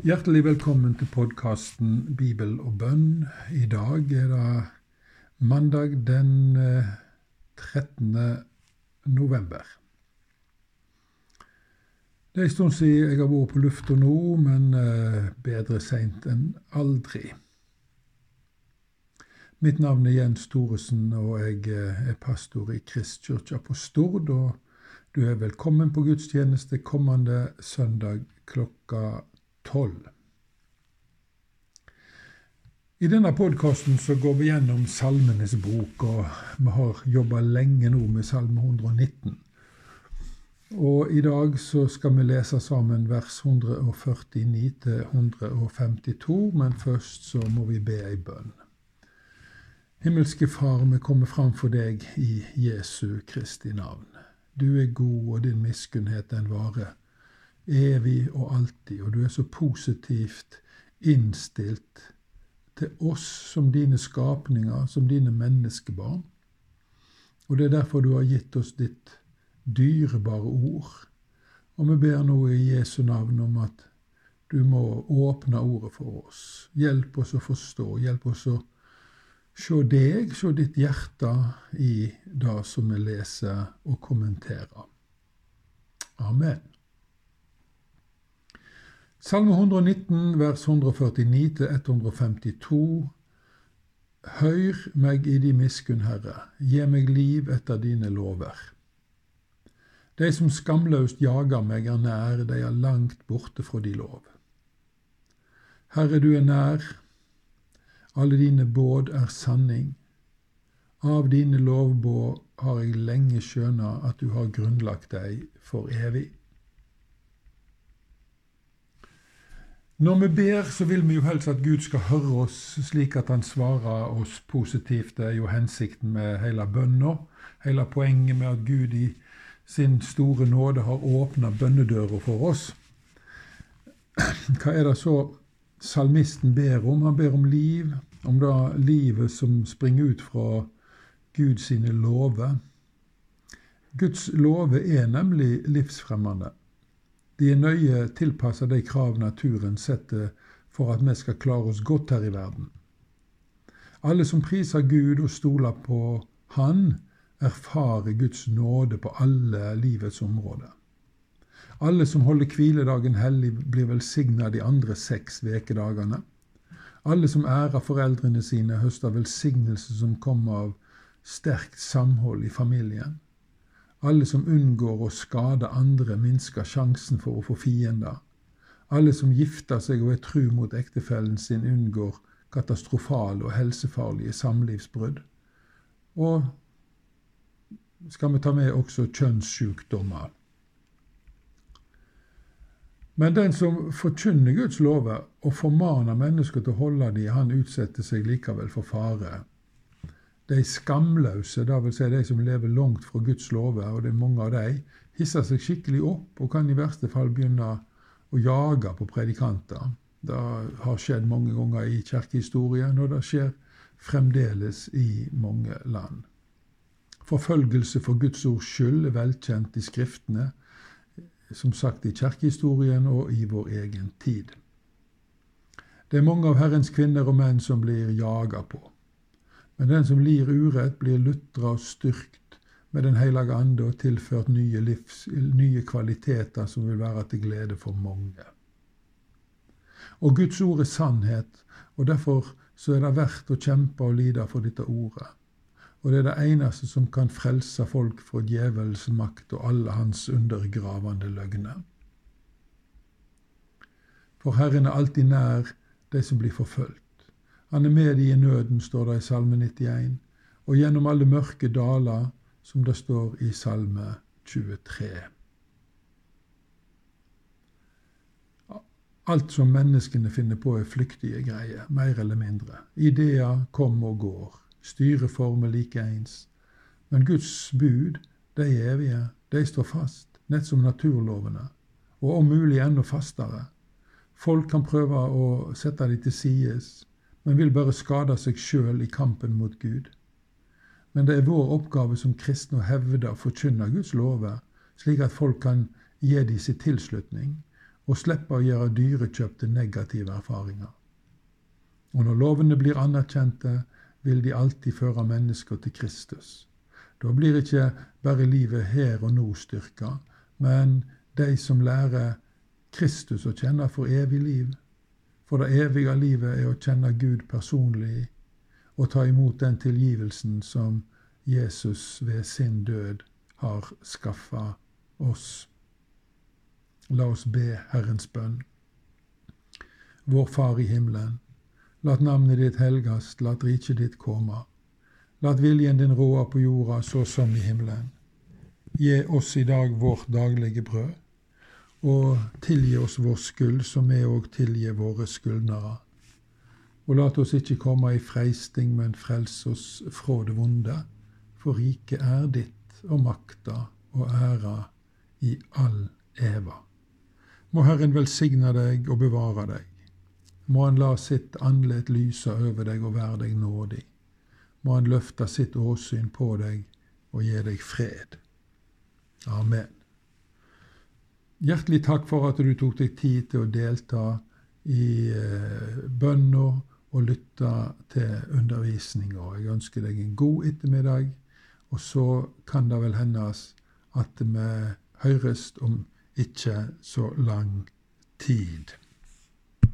Hjertelig velkommen til podkasten Bibel og bønn. I dag er det mandag den 13. Eh, november. Det er en stund siden jeg har vært på lufta nå, men eh, bedre seint enn aldri. Mitt navn er Jens Thoresen, og jeg eh, er pastor i Kristkirka på Stord. Og du er velkommen på gudstjeneste kommende søndag klokka tolv. I denne podkasten går vi gjennom Salmenes bok, og vi har jobba lenge nå med Salme 119. Og i dag så skal vi lese sammen vers 149 til 152, men først så må vi be ei bønn. Himmelske Far, vi kommer fram for deg i Jesu Kristi navn. Du er god, og din miskunnhet den varer evig og alltid, og du er så positivt innstilt til oss som dine skapninger, som dine menneskebarn. Og det er derfor du har gitt oss ditt dyrebare ord. Og vi ber nå i Jesu navn om at du må åpne ordet for oss. Hjelp oss å forstå. Hjelp oss å se deg, se ditt hjerte i det som vi leser og kommenterer. Amen. Salme 119, vers 149-152. Høyr meg i di miskunn, Herre, gi meg liv etter dine lover. De som skamløst jager meg, er nær, de er langt borte fra di lov. Herre, du er nær, alle dine båd er sanning. Av dine lovbåd har jeg lenge skjøna at du har grunnlagt deg for evig. Når vi ber, så vil vi jo helst at Gud skal høre oss slik at han svarer oss positivt. Det er jo hensikten med hele bønna. Hele poenget med at Gud i sin store nåde har åpna bønnedøra for oss. Hva er det så salmisten ber om? Han ber om liv, om det livet som springer ut fra Guds lover. Guds lover er nemlig livsfremmende. De er nøye tilpassa de krav naturen setter for at vi skal klare oss godt her i verden. Alle som priser Gud og stoler på Han, erfarer Guds nåde på alle livets områder. Alle som holder hviledagen hellig, blir velsigna de andre seks vekedagene. Alle som ærer foreldrene sine, høster velsignelse som kommer av sterkt samhold i familien. Alle som unngår å skade andre, minsker sjansen for å få fiender. Alle som gifter seg og er tru mot ektefellen sin, unngår katastrofale og helsefarlige samlivsbrudd. Og skal vi ta med også kjønnssykdommer. Men den som forkynner Guds lover og formaner mennesker til å holde dem, han utsetter seg likevel for fare. De skamløse, dvs. Si de som lever langt fra Guds lover, og det er mange av de, hisser seg skikkelig opp og kan i verste fall begynne å jage på predikanter. Det har skjedd mange ganger i kirkehistorien, og det skjer fremdeles i mange land. Forfølgelse for Guds ords skyld er velkjent i Skriftene, som sagt i kirkehistorien og i vår egen tid. Det er mange av Herrens kvinner og menn som blir jaga på. Men den som lir urett, blir lutra og styrkt med Den hellige ande og tilført nye, livs, nye kvaliteter som vil være til glede for mange. Og Guds ord er sannhet, og derfor så er det verdt å kjempe og lide for dette ordet. Og det er det eneste som kan frelse folk fra djevelens makt og alle hans undergravende løgner. For Herren er alltid nær de som blir forfulgt. Han er med de i nøden, står det i Salme 91, og gjennom alle mørke daler, som det står i Salme 23. Alt som menneskene finner på, er flyktige greier, mer eller mindre. Ideer kommer og går, styreformer likeens. Men Guds bud, de evige, de står fast, nett som naturlovene, og om mulig enda fastere. Folk kan prøve å sette de til sides, men vil bare skade seg sjøl i kampen mot Gud. Men det er vår oppgave som kristne å hevde og forkynne Guds lover, slik at folk kan gi dem sin tilslutning, og slippe å gjøre dyrekjøpte negative erfaringer. Og når lovene blir anerkjente, vil de alltid føre mennesker til Kristus. Da blir ikke bare livet her og nå styrka, men de som lærer Kristus å kjenne for evig liv. For det evige livet er å kjenne Gud personlig og ta imot den tilgivelsen som Jesus ved sin død har skaffa oss. La oss be Herrens bønn. Vår Far i himmelen. Lat navnet ditt helgast, lat riket ditt komme. Lat viljen din råde på jorda så som i himmelen. Gi oss i dag vårt daglige brød, og tilgi oss vår skyld, som vi òg tilgir våre skyldnere. Og lat oss ikke komme i freisting, men frels oss fra det vonde. For riket er ditt, og makta og æra i all eva. Må Herren velsigne deg og bevare deg. Må Han la sitt andlet lyse over deg og være deg nådig. Må Han løfte sitt åsyn på deg og gi deg fred. Amen. Hjertelig takk for at du tok deg tid til å delta i eh, bønna og lytte til undervisninga. Jeg ønsker deg en god ettermiddag, og så kan det vel hendes at vi høres om ikke så lang tid.